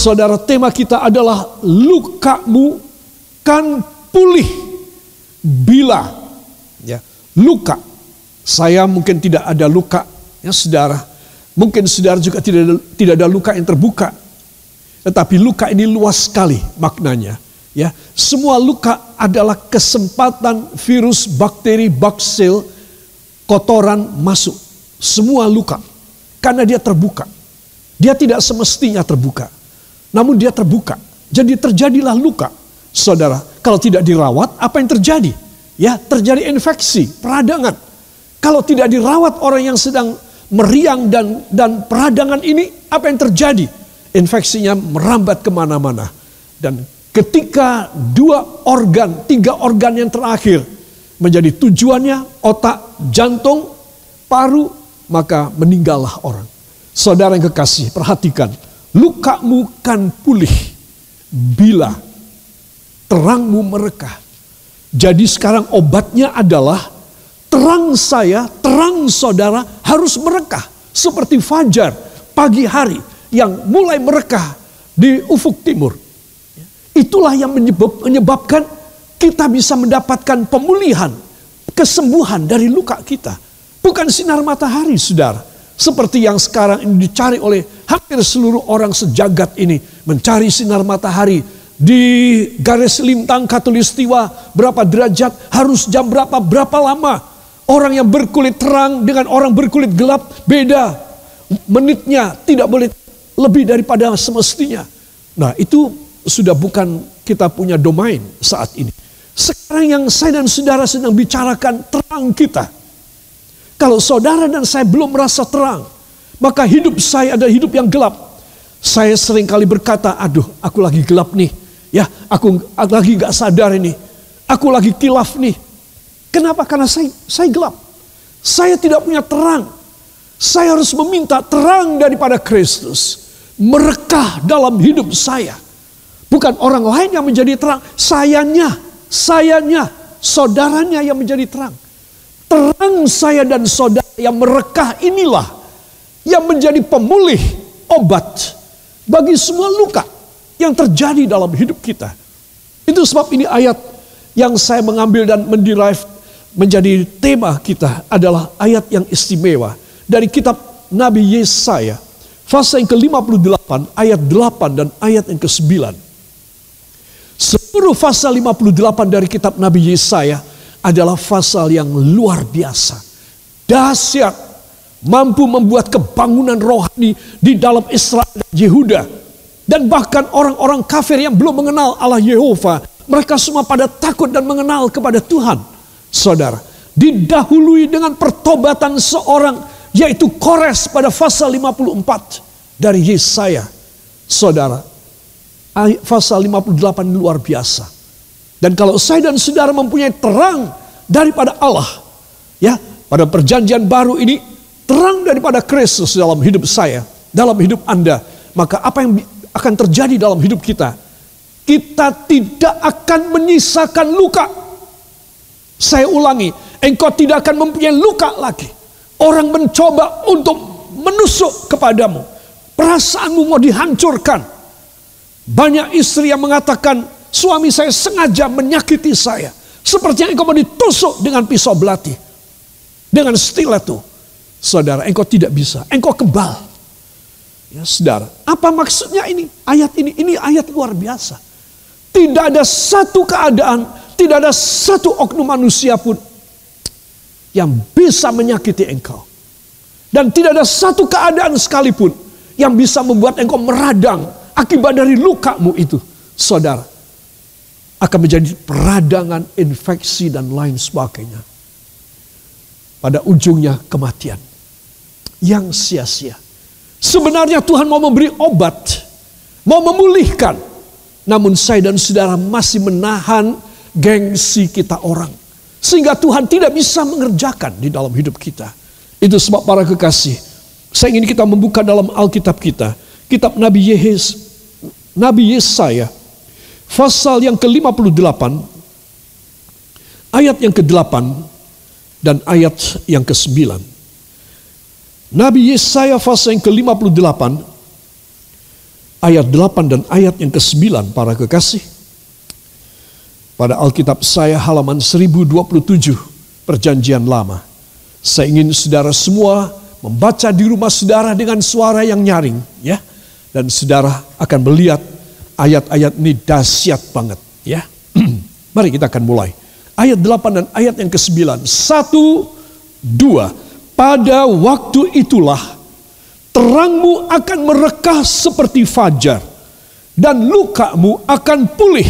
Saudara, tema kita adalah lukamu kan pulih bila ya luka. Saya mungkin tidak ada luka ya saudara. Mungkin saudara juga tidak ada, tidak ada luka yang terbuka. Tetapi luka ini luas sekali maknanya. Ya, semua luka adalah kesempatan virus, bakteri, baksil, kotoran masuk. Semua luka. Karena dia terbuka. Dia tidak semestinya terbuka. Namun dia terbuka. Jadi terjadilah luka. Saudara, kalau tidak dirawat, apa yang terjadi? Ya, terjadi infeksi, peradangan. Kalau tidak dirawat orang yang sedang meriang dan dan peradangan ini, apa yang terjadi? Infeksinya merambat ke mana-mana. Dan ketika dua organ, tiga organ yang terakhir menjadi tujuannya, otak, jantung, paru, maka meninggallah orang. Saudara yang kekasih, perhatikan lukamu kan pulih bila terangmu merekah. Jadi sekarang obatnya adalah terang saya, terang saudara harus merekah. Seperti fajar pagi hari yang mulai merekah di ufuk timur. Itulah yang menyebabkan kita bisa mendapatkan pemulihan, kesembuhan dari luka kita. Bukan sinar matahari, saudara. Seperti yang sekarang ini dicari oleh hampir seluruh orang sejagat ini. Mencari sinar matahari di garis lintang katulistiwa berapa derajat, harus jam berapa, berapa lama. Orang yang berkulit terang dengan orang berkulit gelap beda. Menitnya tidak boleh lebih daripada semestinya. Nah itu sudah bukan kita punya domain saat ini. Sekarang yang saya dan saudara sedang bicarakan terang kita kalau saudara dan saya belum merasa terang, maka hidup saya ada hidup yang gelap. Saya sering kali berkata, aduh aku lagi gelap nih. Ya, aku, aku lagi gak sadar ini. Aku lagi kilaf nih. Kenapa? Karena saya, saya gelap. Saya tidak punya terang. Saya harus meminta terang daripada Kristus. Merekah dalam hidup saya. Bukan orang lain yang menjadi terang. Sayanya, sayanya, saudaranya yang menjadi terang. Terang saya dan saudara yang merekah inilah yang menjadi pemulih obat bagi semua luka yang terjadi dalam hidup kita. Itu sebab ini ayat yang saya mengambil dan menderive menjadi tema kita adalah ayat yang istimewa dari kitab Nabi Yesaya fase yang ke-58 ayat 8 dan ayat yang ke-9. Seluruh fase 58 dari kitab Nabi Yesaya adalah pasal yang luar biasa. Dahsyat. Mampu membuat kebangunan rohani di dalam Israel dan Yehuda. Dan bahkan orang-orang kafir yang belum mengenal Allah Yehova. Mereka semua pada takut dan mengenal kepada Tuhan. Saudara, didahului dengan pertobatan seorang yaitu Kores pada pasal 54 dari Yesaya. Saudara, pasal 58 luar biasa. Dan kalau saya dan saudara mempunyai terang daripada Allah, ya, pada perjanjian baru ini terang daripada Kristus dalam hidup saya, dalam hidup Anda, maka apa yang akan terjadi dalam hidup kita? Kita tidak akan menyisakan luka. Saya ulangi, engkau tidak akan mempunyai luka lagi. Orang mencoba untuk menusuk kepadamu. Perasaanmu mau dihancurkan. Banyak istri yang mengatakan, Suami saya sengaja menyakiti saya. Seperti yang engkau mau ditusuk dengan pisau belati. Dengan stiletto. Saudara, engkau tidak bisa. Engkau kebal. Ya saudara, apa maksudnya ini? Ayat ini, ini ayat luar biasa. Tidak ada satu keadaan, tidak ada satu oknum manusia pun yang bisa menyakiti engkau. Dan tidak ada satu keadaan sekalipun yang bisa membuat engkau meradang akibat dari lukamu itu. Saudara, akan menjadi peradangan, infeksi, dan lain sebagainya. Pada ujungnya kematian yang sia-sia. Sebenarnya Tuhan mau memberi obat, mau memulihkan. Namun saya dan saudara masih menahan gengsi kita orang. Sehingga Tuhan tidak bisa mengerjakan di dalam hidup kita. Itu sebab para kekasih, saya ingin kita membuka dalam Alkitab kita. Kitab Nabi Yehes, Nabi Yesaya Pasal yang ke-58 ayat yang ke-8 dan ayat yang ke-9. Nabi Yesaya pasal yang ke-58 ayat 8 dan ayat yang ke-9 para kekasih. Pada Alkitab saya halaman 1027 perjanjian lama. Saya ingin saudara semua membaca di rumah saudara dengan suara yang nyaring ya. Dan saudara akan melihat ayat-ayat ini dahsyat banget ya. Mari kita akan mulai. Ayat 8 dan ayat yang ke-9. Satu, dua. Pada waktu itulah terangmu akan merekah seperti fajar. Dan lukamu akan pulih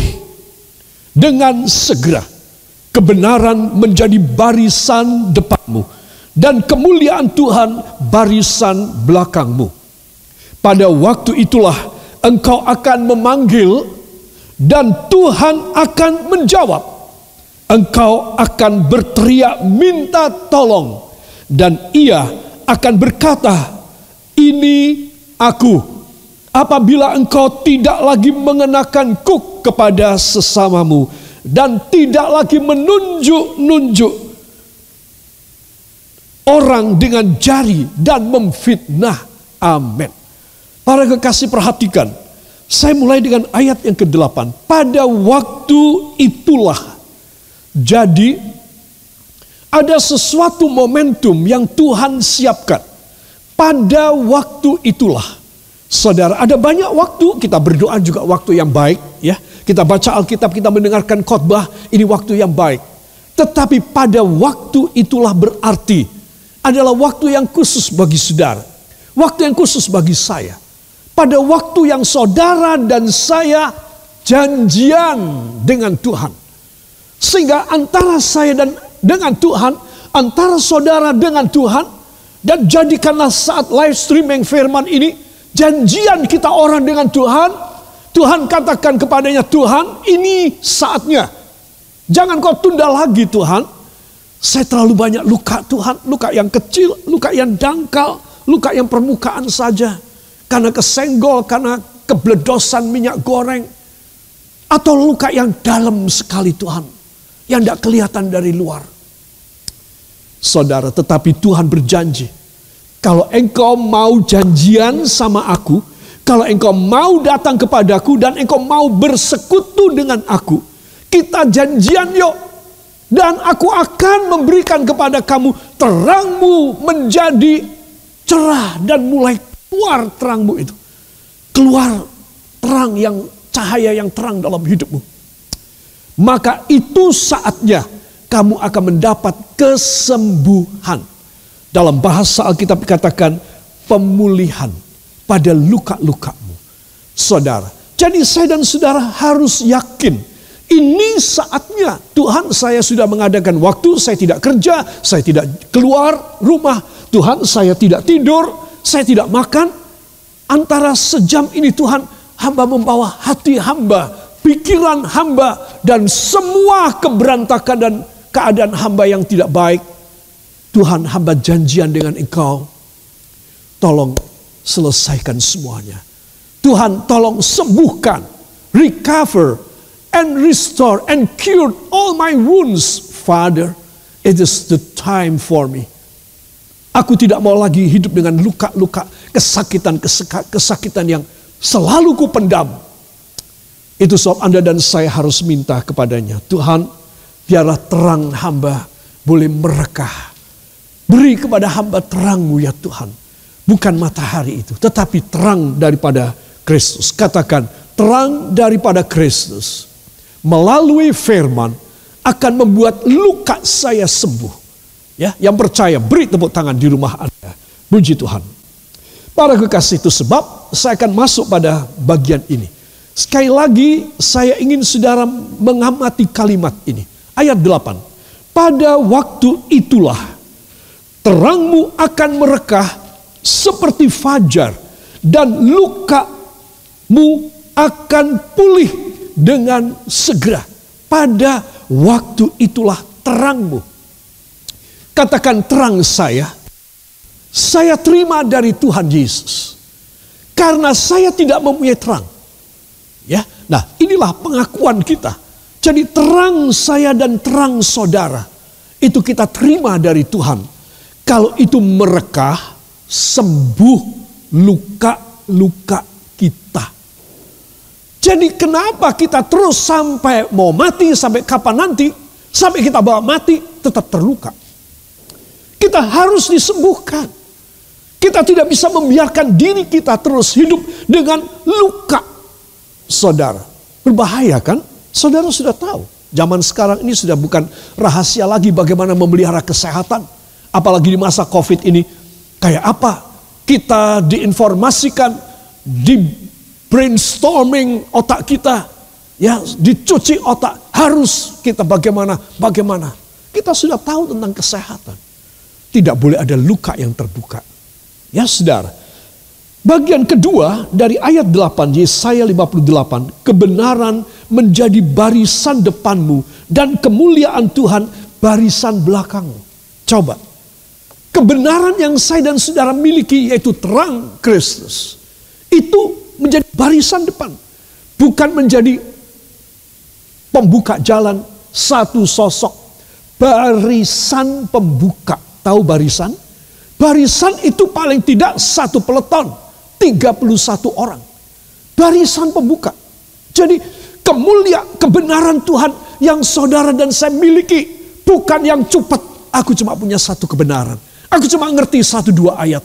dengan segera. Kebenaran menjadi barisan depanmu. Dan kemuliaan Tuhan barisan belakangmu. Pada waktu itulah engkau akan memanggil dan Tuhan akan menjawab. Engkau akan berteriak minta tolong dan ia akan berkata, "Ini aku." Apabila engkau tidak lagi mengenakan kuk kepada sesamamu dan tidak lagi menunjuk-nunjuk orang dengan jari dan memfitnah. Amin. Para kekasih perhatikan, saya mulai dengan ayat yang ke-8. Pada waktu itulah. Jadi ada sesuatu momentum yang Tuhan siapkan. Pada waktu itulah. Saudara, ada banyak waktu kita berdoa juga waktu yang baik, ya. Kita baca Alkitab, kita mendengarkan khotbah, ini waktu yang baik. Tetapi pada waktu itulah berarti adalah waktu yang khusus bagi saudara. Waktu yang khusus bagi saya pada waktu yang saudara dan saya janjian dengan Tuhan. Sehingga antara saya dan dengan Tuhan, antara saudara dengan Tuhan, dan jadikanlah saat live streaming firman ini, janjian kita orang dengan Tuhan, Tuhan katakan kepadanya, Tuhan ini saatnya. Jangan kau tunda lagi Tuhan. Saya terlalu banyak luka Tuhan, luka yang kecil, luka yang dangkal, luka yang permukaan saja karena kesenggol, karena kebledosan minyak goreng, atau luka yang dalam sekali Tuhan, yang tidak kelihatan dari luar. Saudara, tetapi Tuhan berjanji, kalau engkau mau janjian sama aku, kalau engkau mau datang kepadaku dan engkau mau bersekutu dengan aku, kita janjian yuk. Dan aku akan memberikan kepada kamu terangmu menjadi cerah dan mulai keluar terangmu itu. Keluar terang yang cahaya yang terang dalam hidupmu. Maka itu saatnya kamu akan mendapat kesembuhan. Dalam bahasa Alkitab dikatakan pemulihan pada luka-lukamu. Saudara, jadi saya dan saudara harus yakin ini saatnya Tuhan saya sudah mengadakan waktu, saya tidak kerja, saya tidak keluar rumah, Tuhan saya tidak tidur, saya tidak makan. Antara sejam ini Tuhan hamba membawa hati hamba, pikiran hamba, dan semua keberantakan dan keadaan hamba yang tidak baik. Tuhan hamba janjian dengan engkau. Tolong selesaikan semuanya. Tuhan tolong sembuhkan, recover, and restore and cure all my wounds. Father, it is the time for me Aku tidak mau lagi hidup dengan luka-luka, kesakitan-kesakitan yang selalu ku pendam. Itu sebab Anda dan saya harus minta kepadanya. Tuhan, biarlah terang hamba boleh merekah. Beri kepada hamba terangmu ya Tuhan. Bukan matahari itu, tetapi terang daripada Kristus. Katakan, terang daripada Kristus. Melalui firman akan membuat luka saya sembuh Ya, yang percaya beri tepuk tangan di rumah Anda. Puji Tuhan. Para kekasih itu sebab saya akan masuk pada bagian ini. Sekali lagi saya ingin saudara mengamati kalimat ini. Ayat 8. Pada waktu itulah terangmu akan merekah seperti fajar dan lukamu akan pulih dengan segera. Pada waktu itulah terangmu Katakan terang saya, saya terima dari Tuhan Yesus. Karena saya tidak mempunyai terang. Ya, nah inilah pengakuan kita. Jadi terang saya dan terang saudara itu kita terima dari Tuhan. Kalau itu merekah, sembuh luka-luka kita. Jadi kenapa kita terus sampai mau mati, sampai kapan nanti, sampai kita bawa mati, tetap terluka. Kita harus disembuhkan. Kita tidak bisa membiarkan diri kita terus hidup dengan luka. Saudara, berbahaya kan? Saudara sudah tahu. Zaman sekarang ini sudah bukan rahasia lagi bagaimana memelihara kesehatan. Apalagi di masa COVID ini. Kayak apa? Kita diinformasikan, di brainstorming otak kita. Ya, dicuci otak. Harus kita bagaimana, bagaimana. Kita sudah tahu tentang kesehatan. Tidak boleh ada luka yang terbuka. Ya saudara. Bagian kedua dari ayat 8 Yesaya 58. Kebenaran menjadi barisan depanmu dan kemuliaan Tuhan barisan belakangmu. Coba. Kebenaran yang saya dan saudara miliki yaitu terang Kristus. Itu menjadi barisan depan. Bukan menjadi pembuka jalan satu sosok. Barisan pembuka Tahu barisan? Barisan itu paling tidak satu peleton. 31 orang. Barisan pembuka. Jadi kemulia kebenaran Tuhan yang saudara dan saya miliki. Bukan yang cepat. Aku cuma punya satu kebenaran. Aku cuma ngerti satu dua ayat.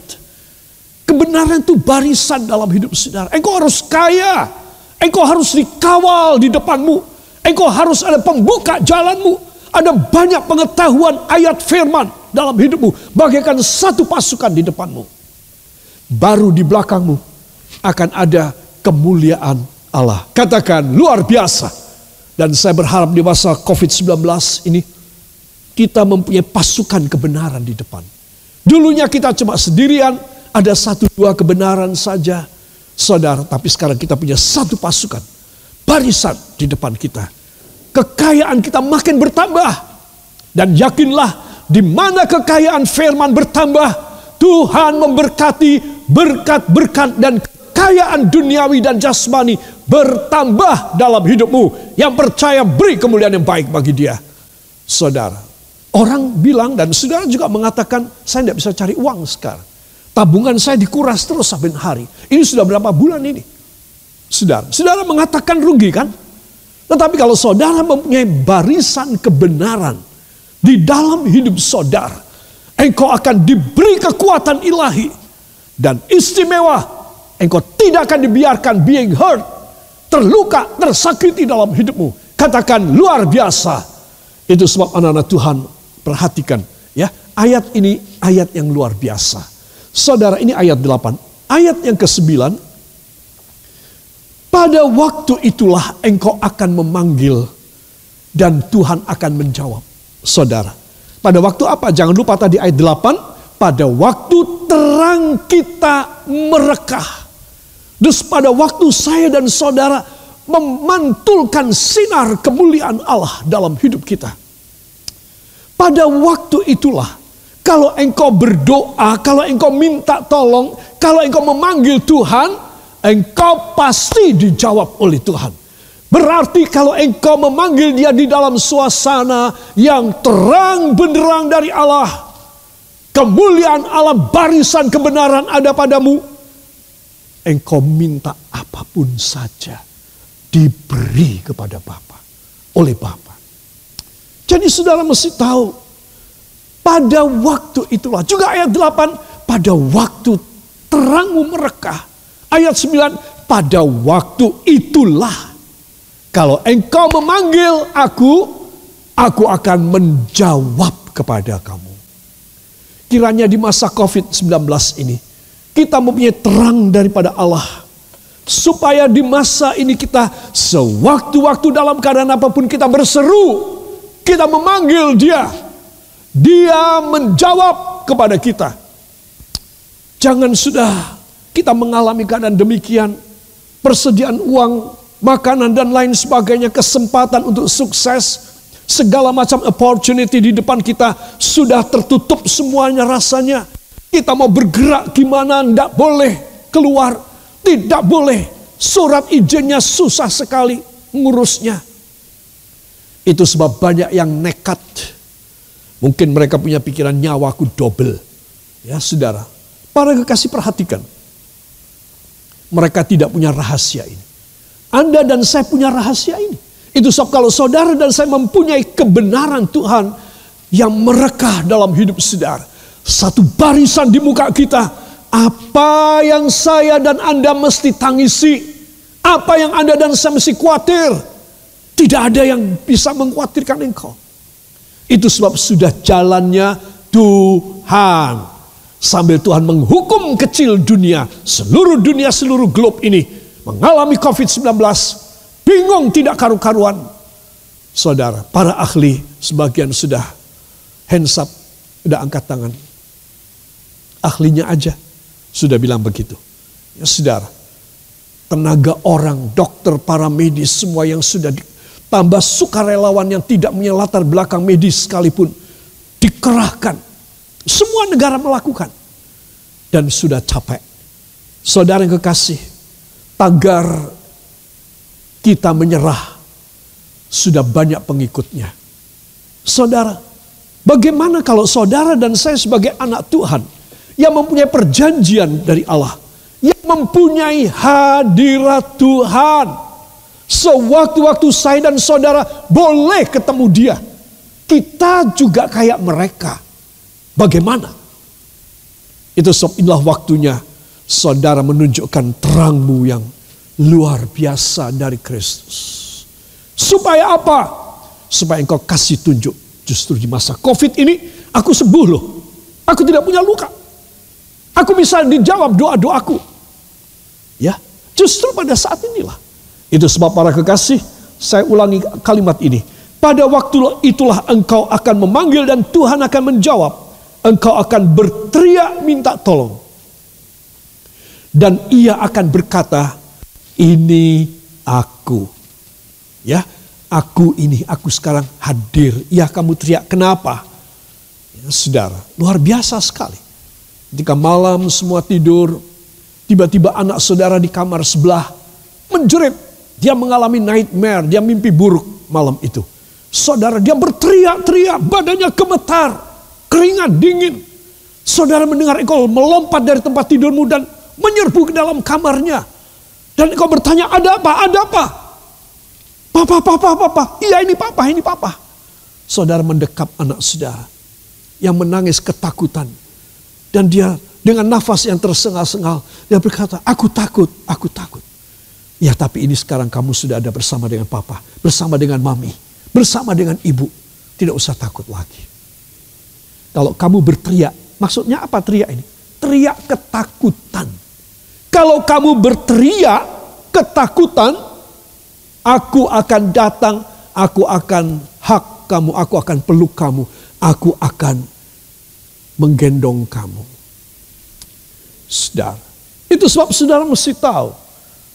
Kebenaran itu barisan dalam hidup saudara. Engkau harus kaya. Engkau harus dikawal di depanmu. Engkau harus ada pembuka jalanmu. Ada banyak pengetahuan ayat firman dalam hidupmu. Bagaikan satu pasukan di depanmu. Baru di belakangmu akan ada kemuliaan Allah. Katakan luar biasa. Dan saya berharap di masa COVID-19 ini kita mempunyai pasukan kebenaran di depan. Dulunya kita cuma sendirian, ada satu dua kebenaran saja. Saudara, tapi sekarang kita punya satu pasukan. Barisan di depan kita. Kekayaan kita makin bertambah. Dan yakinlah di mana kekayaan firman bertambah, Tuhan memberkati berkat-berkat dan kekayaan duniawi dan jasmani bertambah dalam hidupmu. Yang percaya beri kemuliaan yang baik bagi dia. Saudara, orang bilang dan saudara juga mengatakan saya tidak bisa cari uang sekarang. Tabungan saya dikuras terus sampai hari. Ini sudah berapa bulan ini? Saudara, saudara mengatakan rugi kan? Tetapi kalau saudara mempunyai barisan kebenaran, di dalam hidup saudara. Engkau akan diberi kekuatan ilahi. Dan istimewa, engkau tidak akan dibiarkan being hurt, terluka, tersakiti dalam hidupmu. Katakan luar biasa. Itu sebab anak-anak Tuhan perhatikan. ya Ayat ini ayat yang luar biasa. Saudara ini ayat 8. Ayat yang ke-9. Pada waktu itulah engkau akan memanggil dan Tuhan akan menjawab saudara. Pada waktu apa? Jangan lupa tadi ayat 8. Pada waktu terang kita merekah. Terus pada waktu saya dan saudara memantulkan sinar kemuliaan Allah dalam hidup kita. Pada waktu itulah kalau engkau berdoa, kalau engkau minta tolong, kalau engkau memanggil Tuhan, engkau pasti dijawab oleh Tuhan. Berarti kalau engkau memanggil dia di dalam suasana yang terang benderang dari Allah. Kemuliaan Allah barisan kebenaran ada padamu. Engkau minta apa pun saja diberi kepada Bapa oleh Bapa. Jadi saudara mesti tahu pada waktu itulah juga ayat 8 pada waktu terangmu merekah. Ayat 9 pada waktu itulah kalau engkau memanggil aku, aku akan menjawab kepada kamu. Kiranya di masa COVID-19 ini, kita mempunyai terang daripada Allah. Supaya di masa ini kita sewaktu-waktu dalam keadaan apa pun kita berseru. Kita memanggil dia. Dia menjawab kepada kita. Jangan sudah kita mengalami keadaan demikian. Persediaan uang makanan dan lain sebagainya, kesempatan untuk sukses, segala macam opportunity di depan kita sudah tertutup semuanya rasanya. Kita mau bergerak gimana, tidak boleh keluar, tidak boleh. Surat izinnya susah sekali ngurusnya. Itu sebab banyak yang nekat. Mungkin mereka punya pikiran nyawaku double. Ya saudara, para kekasih perhatikan. Mereka tidak punya rahasia ini. Anda dan saya punya rahasia ini. Itu sebab kalau saudara dan saya mempunyai kebenaran Tuhan yang merekah dalam hidup saudara. Satu barisan di muka kita. Apa yang saya dan Anda mesti tangisi. Apa yang Anda dan saya mesti khawatir. Tidak ada yang bisa mengkhawatirkan engkau. Itu sebab sudah jalannya Tuhan. Sambil Tuhan menghukum kecil dunia. Seluruh dunia, seluruh globe ini. Mengalami COVID-19 bingung tidak karu-karuan. Saudara, para ahli sebagian sudah hands up, sudah angkat tangan. Ahlinya aja sudah bilang begitu. Ya saudara, tenaga orang, dokter, para medis, semua yang sudah ditambah sukarelawan yang tidak punya latar belakang medis sekalipun dikerahkan. Semua negara melakukan. Dan sudah capek. Saudara yang kekasih, tagar kita menyerah, sudah banyak pengikutnya. Saudara, bagaimana kalau saudara dan saya sebagai anak Tuhan yang mempunyai perjanjian dari Allah, yang mempunyai hadirat Tuhan, sewaktu-waktu saya dan saudara boleh ketemu Dia, kita juga kayak mereka. Bagaimana? Itu sebab inilah waktunya saudara menunjukkan terangmu yang luar biasa dari Kristus. Supaya apa? Supaya engkau kasih tunjuk. Justru di masa COVID ini aku sembuh loh. Aku tidak punya luka. Aku bisa dijawab doa-doaku. Ya, justru pada saat inilah. Itu sebab para kekasih, saya ulangi kalimat ini. Pada waktu itulah engkau akan memanggil dan Tuhan akan menjawab. Engkau akan berteriak minta tolong. Dan ia akan berkata, ini aku. Ya, aku ini, aku sekarang hadir. Ya kamu teriak, kenapa? Ya, saudara, luar biasa sekali. Ketika malam semua tidur, tiba-tiba anak saudara di kamar sebelah menjerit. Dia mengalami nightmare, dia mimpi buruk malam itu. Saudara, dia berteriak-teriak, badannya gemetar, keringat dingin. Saudara mendengar engkau melompat dari tempat tidurmu dan menyerbu ke dalam kamarnya dan engkau bertanya, ada apa? Ada apa? Papa, papa, papa. Iya ini papa, ini papa. Saudara mendekap anak saudara. Yang menangis ketakutan. Dan dia dengan nafas yang tersengal-sengal. Dia berkata, aku takut, aku takut. Ya tapi ini sekarang kamu sudah ada bersama dengan papa. Bersama dengan mami. Bersama dengan ibu. Tidak usah takut lagi. Kalau kamu berteriak, maksudnya apa teriak ini? Teriak ketakutan kalau kamu berteriak ketakutan, aku akan datang, aku akan hak kamu, aku akan peluk kamu, aku akan menggendong kamu. Saudara, itu sebab saudara mesti tahu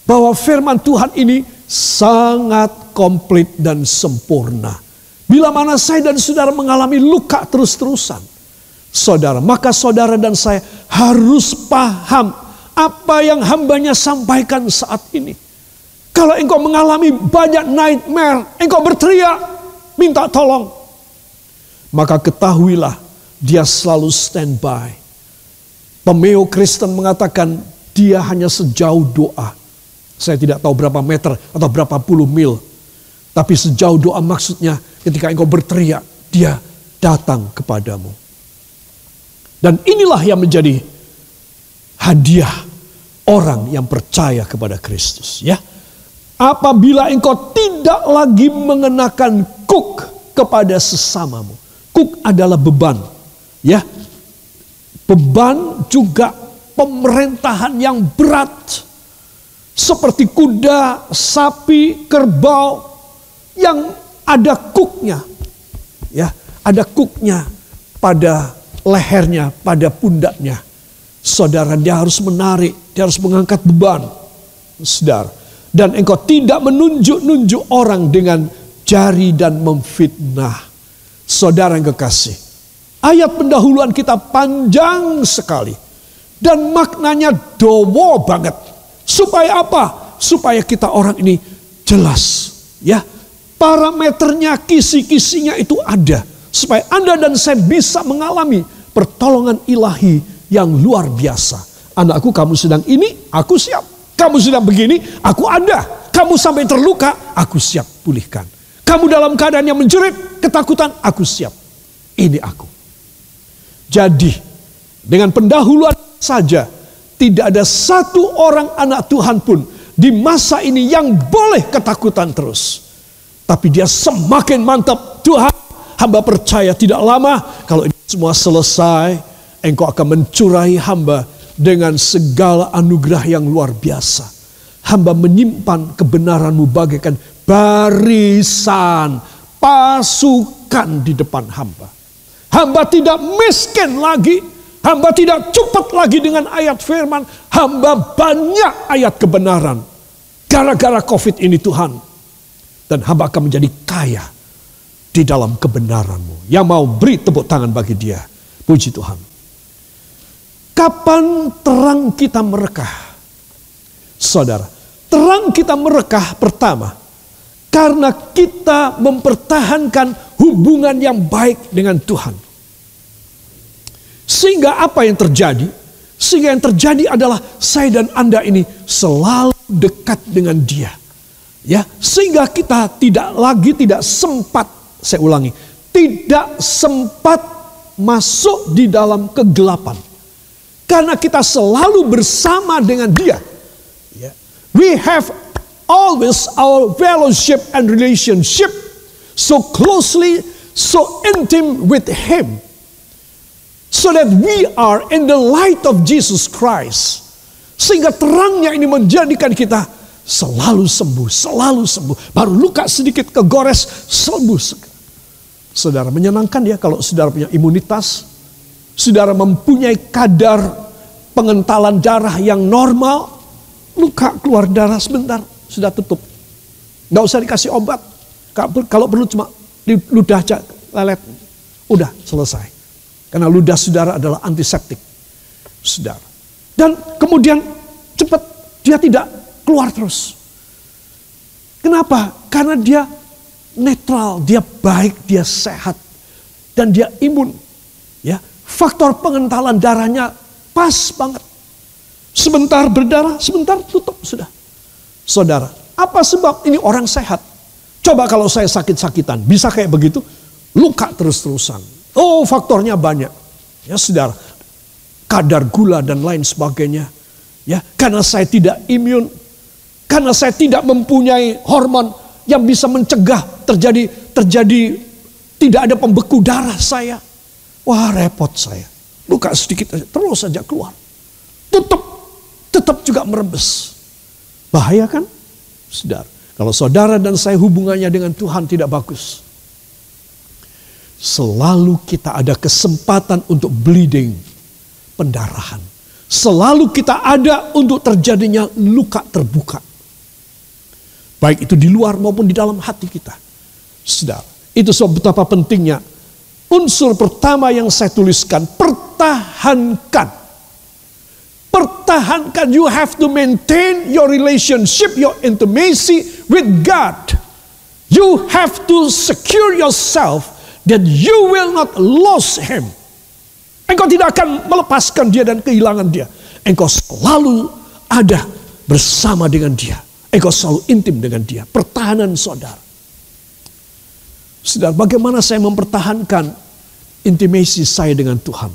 bahwa firman Tuhan ini sangat komplit dan sempurna. Bila mana saya dan saudara mengalami luka terus-terusan, saudara, maka saudara dan saya harus paham apa yang hambanya sampaikan saat ini. Kalau engkau mengalami banyak nightmare, engkau berteriak, minta tolong. Maka ketahuilah dia selalu standby. Pemeo Kristen mengatakan dia hanya sejauh doa. Saya tidak tahu berapa meter atau berapa puluh mil. Tapi sejauh doa maksudnya ketika engkau berteriak, dia datang kepadamu. Dan inilah yang menjadi hadiah orang yang percaya kepada Kristus ya. Apabila engkau tidak lagi mengenakan kuk kepada sesamamu. Kuk adalah beban. Ya. Beban juga pemerintahan yang berat. Seperti kuda, sapi, kerbau yang ada kuknya. Ya, ada kuknya pada lehernya, pada pundaknya. Saudara, dia harus menarik, dia harus mengangkat beban. Saudara, dan engkau tidak menunjuk-nunjuk orang dengan jari dan memfitnah. Saudara yang kekasih, ayat pendahuluan kita panjang sekali. Dan maknanya dowo banget. Supaya apa? Supaya kita orang ini jelas. Ya, parameternya, kisi-kisinya itu ada. Supaya Anda dan saya bisa mengalami pertolongan ilahi yang luar biasa. Anakku kamu sedang ini, aku siap. Kamu sudah begini, aku ada. Kamu sampai terluka, aku siap pulihkan. Kamu dalam keadaan yang menjerit, ketakutan, aku siap. Ini aku. Jadi, dengan pendahuluan saja, tidak ada satu orang anak Tuhan pun di masa ini yang boleh ketakutan terus. Tapi dia semakin mantap. Tuhan, hamba percaya tidak lama kalau ini semua selesai, engkau akan mencurahi hamba dengan segala anugerah yang luar biasa. Hamba menyimpan kebenaranmu bagaikan barisan pasukan di depan hamba. Hamba tidak miskin lagi. Hamba tidak cepat lagi dengan ayat firman. Hamba banyak ayat kebenaran. Gara-gara covid ini Tuhan. Dan hamba akan menjadi kaya di dalam kebenaranmu. Yang mau beri tepuk tangan bagi dia. Puji Tuhan. Kapan terang kita merekah? Saudara, terang kita merekah pertama karena kita mempertahankan hubungan yang baik dengan Tuhan. Sehingga apa yang terjadi? Sehingga yang terjadi adalah saya dan Anda ini selalu dekat dengan Dia. Ya, sehingga kita tidak lagi tidak sempat, saya ulangi, tidak sempat masuk di dalam kegelapan karena kita selalu bersama dengan dia. Ya. We have always our fellowship and relationship so closely, so intimate with him. So that we are in the light of Jesus Christ. Sehingga terangnya ini menjadikan kita selalu sembuh, selalu sembuh. Baru luka sedikit kegores, sembuh. Saudara menyenangkan ya kalau saudara punya imunitas, saudara mempunyai kadar pengentalan darah yang normal, luka keluar darah sebentar, sudah tutup. Gak usah dikasih obat. Kalau perlu cuma ludah aja lelet. Udah selesai. Karena ludah saudara adalah antiseptik. Saudara. Dan kemudian cepat dia tidak keluar terus. Kenapa? Karena dia netral, dia baik, dia sehat. Dan dia imun. Ya, Faktor pengentalan darahnya pas banget. Sebentar berdarah, sebentar tutup sudah. Saudara, apa sebab ini orang sehat? Coba kalau saya sakit-sakitan, bisa kayak begitu? Luka terus-terusan. Oh, faktornya banyak. Ya, saudara. Kadar gula dan lain sebagainya. Ya, karena saya tidak imun, karena saya tidak mempunyai hormon yang bisa mencegah terjadi terjadi tidak ada pembeku darah saya. Wah repot saya. Luka sedikit aja, terus saja keluar. Tutup, tetap juga merebes. Bahaya kan? Saudara, kalau saudara dan saya hubungannya dengan Tuhan tidak bagus. Selalu kita ada kesempatan untuk bleeding, pendarahan. Selalu kita ada untuk terjadinya luka terbuka. Baik itu di luar maupun di dalam hati kita. Saudara, itu sebab betapa pentingnya Unsur pertama yang saya tuliskan, pertahankan. Pertahankan, you have to maintain your relationship, your intimacy with God. You have to secure yourself that you will not lose him. Engkau tidak akan melepaskan dia dan kehilangan dia. Engkau selalu ada bersama dengan dia. Engkau selalu intim dengan dia. Pertahanan saudara. Saudara, bagaimana saya mempertahankan intimasi saya dengan Tuhan?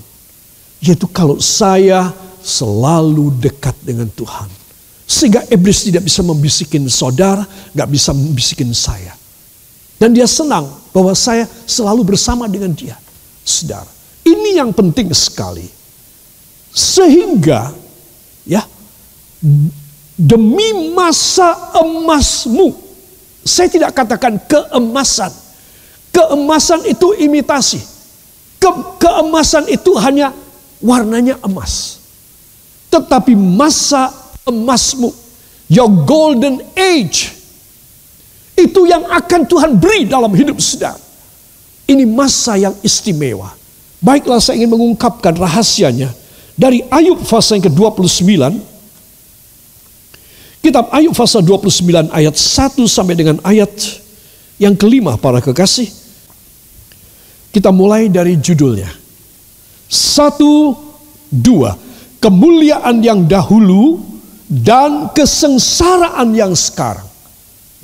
Yaitu kalau saya selalu dekat dengan Tuhan. Sehingga iblis tidak bisa membisikin saudara, gak bisa membisikin saya. Dan dia senang bahwa saya selalu bersama dengan dia. Saudara, ini yang penting sekali. Sehingga ya demi masa emasmu, saya tidak katakan keemasan, Keemasan itu imitasi. Ke, keemasan itu hanya warnanya emas. Tetapi masa emasmu, your golden age, itu yang akan Tuhan beri dalam hidup saudara. Ini masa yang istimewa. Baiklah saya ingin mengungkapkan rahasianya dari Ayub pasal yang ke-29. Kitab Ayub pasal 29 ayat 1 sampai dengan ayat yang kelima para kekasih. Kita mulai dari judulnya. Satu, dua. Kemuliaan yang dahulu dan kesengsaraan yang sekarang.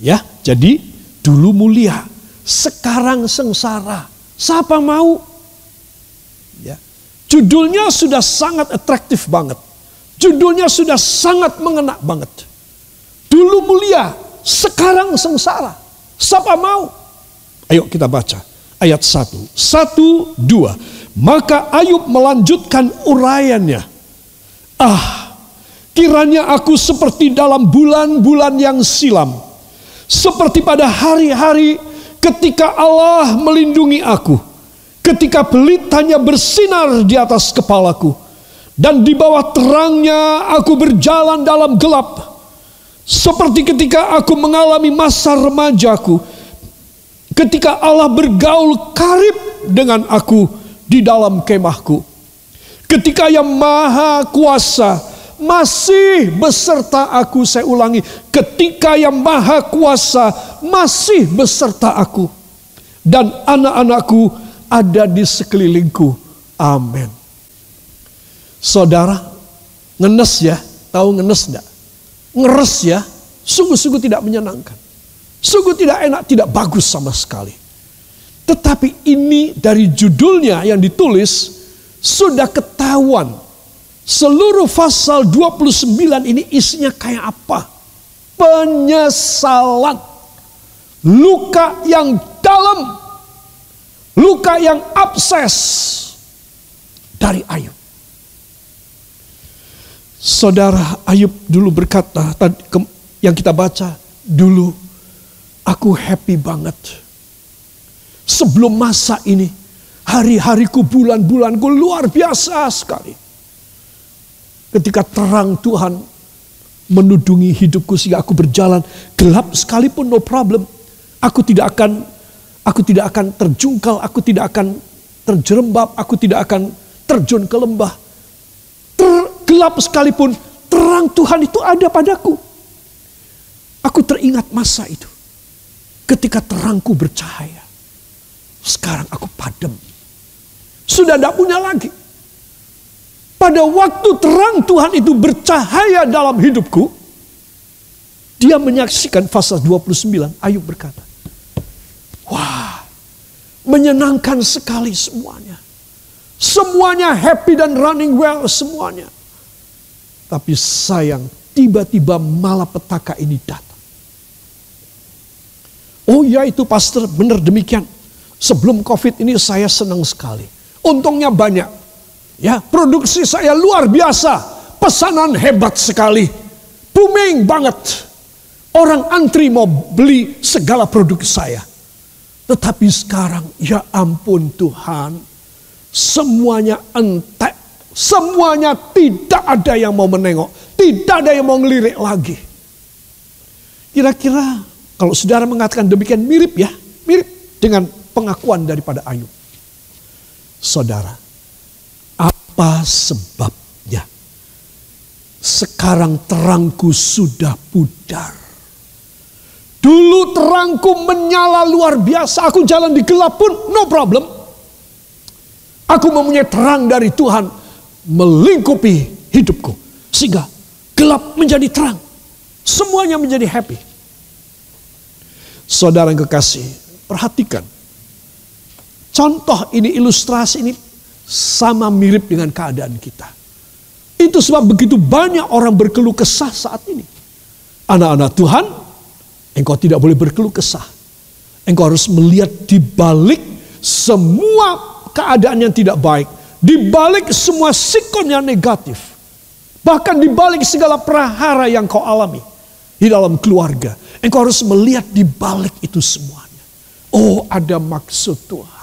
Ya, jadi dulu mulia, sekarang sengsara. Siapa mau? Ya. Judulnya sudah sangat atraktif banget. Judulnya sudah sangat mengena banget. Dulu mulia, sekarang sengsara. Siapa mau? Ayo kita baca ayat 1. 1, 2. Maka Ayub melanjutkan uraiannya. Ah, kiranya aku seperti dalam bulan-bulan yang silam. Seperti pada hari-hari ketika Allah melindungi aku. Ketika pelitanya bersinar di atas kepalaku. Dan di bawah terangnya aku berjalan dalam gelap. Seperti ketika aku mengalami masa remajaku ketika Allah bergaul karib dengan aku di dalam kemahku. Ketika yang maha kuasa masih beserta aku, saya ulangi, ketika yang maha kuasa masih beserta aku. Dan anak-anakku ada di sekelilingku. Amin. Saudara, ngenes ya, tahu ngenes enggak? Ngeres ya, sungguh-sungguh tidak menyenangkan. Sungguh tidak enak, tidak bagus sama sekali. Tetapi ini dari judulnya yang ditulis sudah ketahuan. Seluruh pasal 29 ini isinya kayak apa? Penyesalan. Luka yang dalam. Luka yang abses dari Ayub. Saudara Ayub dulu berkata, yang kita baca dulu Aku happy banget. Sebelum masa ini, hari-hariku, bulan-bulanku luar biasa sekali. Ketika terang Tuhan menudungi hidupku sehingga aku berjalan gelap sekalipun no problem. Aku tidak akan aku tidak akan terjungkal, aku tidak akan terjerembab, aku tidak akan terjun ke lembah. Gelap sekalipun terang Tuhan itu ada padaku. Aku teringat masa itu. Ketika terangku bercahaya. Sekarang aku padam. Sudah tidak punya lagi. Pada waktu terang Tuhan itu bercahaya dalam hidupku. Dia menyaksikan pasal 29. Ayub berkata. Wah. Menyenangkan sekali semuanya. Semuanya happy dan running well semuanya. Tapi sayang tiba-tiba malapetaka ini datang. Oh ya itu pastor benar demikian. Sebelum covid ini saya senang sekali. Untungnya banyak. Ya produksi saya luar biasa. Pesanan hebat sekali. Booming banget. Orang antri mau beli segala produk saya. Tetapi sekarang ya ampun Tuhan. Semuanya entek. Semuanya tidak ada yang mau menengok. Tidak ada yang mau ngelirik lagi. Kira-kira kalau saudara mengatakan demikian mirip ya, mirip dengan pengakuan daripada Ayub. Saudara, apa sebabnya? Sekarang terangku sudah pudar. Dulu terangku menyala luar biasa. Aku jalan di gelap pun no problem. Aku mempunyai terang dari Tuhan melingkupi hidupku. Sehingga gelap menjadi terang. Semuanya menjadi happy. Saudara yang kekasih, perhatikan. Contoh ini, ilustrasi ini sama mirip dengan keadaan kita. Itu sebab begitu banyak orang berkeluh kesah saat ini. Anak-anak Tuhan, engkau tidak boleh berkeluh kesah. Engkau harus melihat di balik semua keadaan yang tidak baik. Di balik semua sikon yang negatif. Bahkan di balik segala prahara yang kau alami. Di dalam keluarga Engkau harus melihat di balik itu semuanya. Oh ada maksud Tuhan.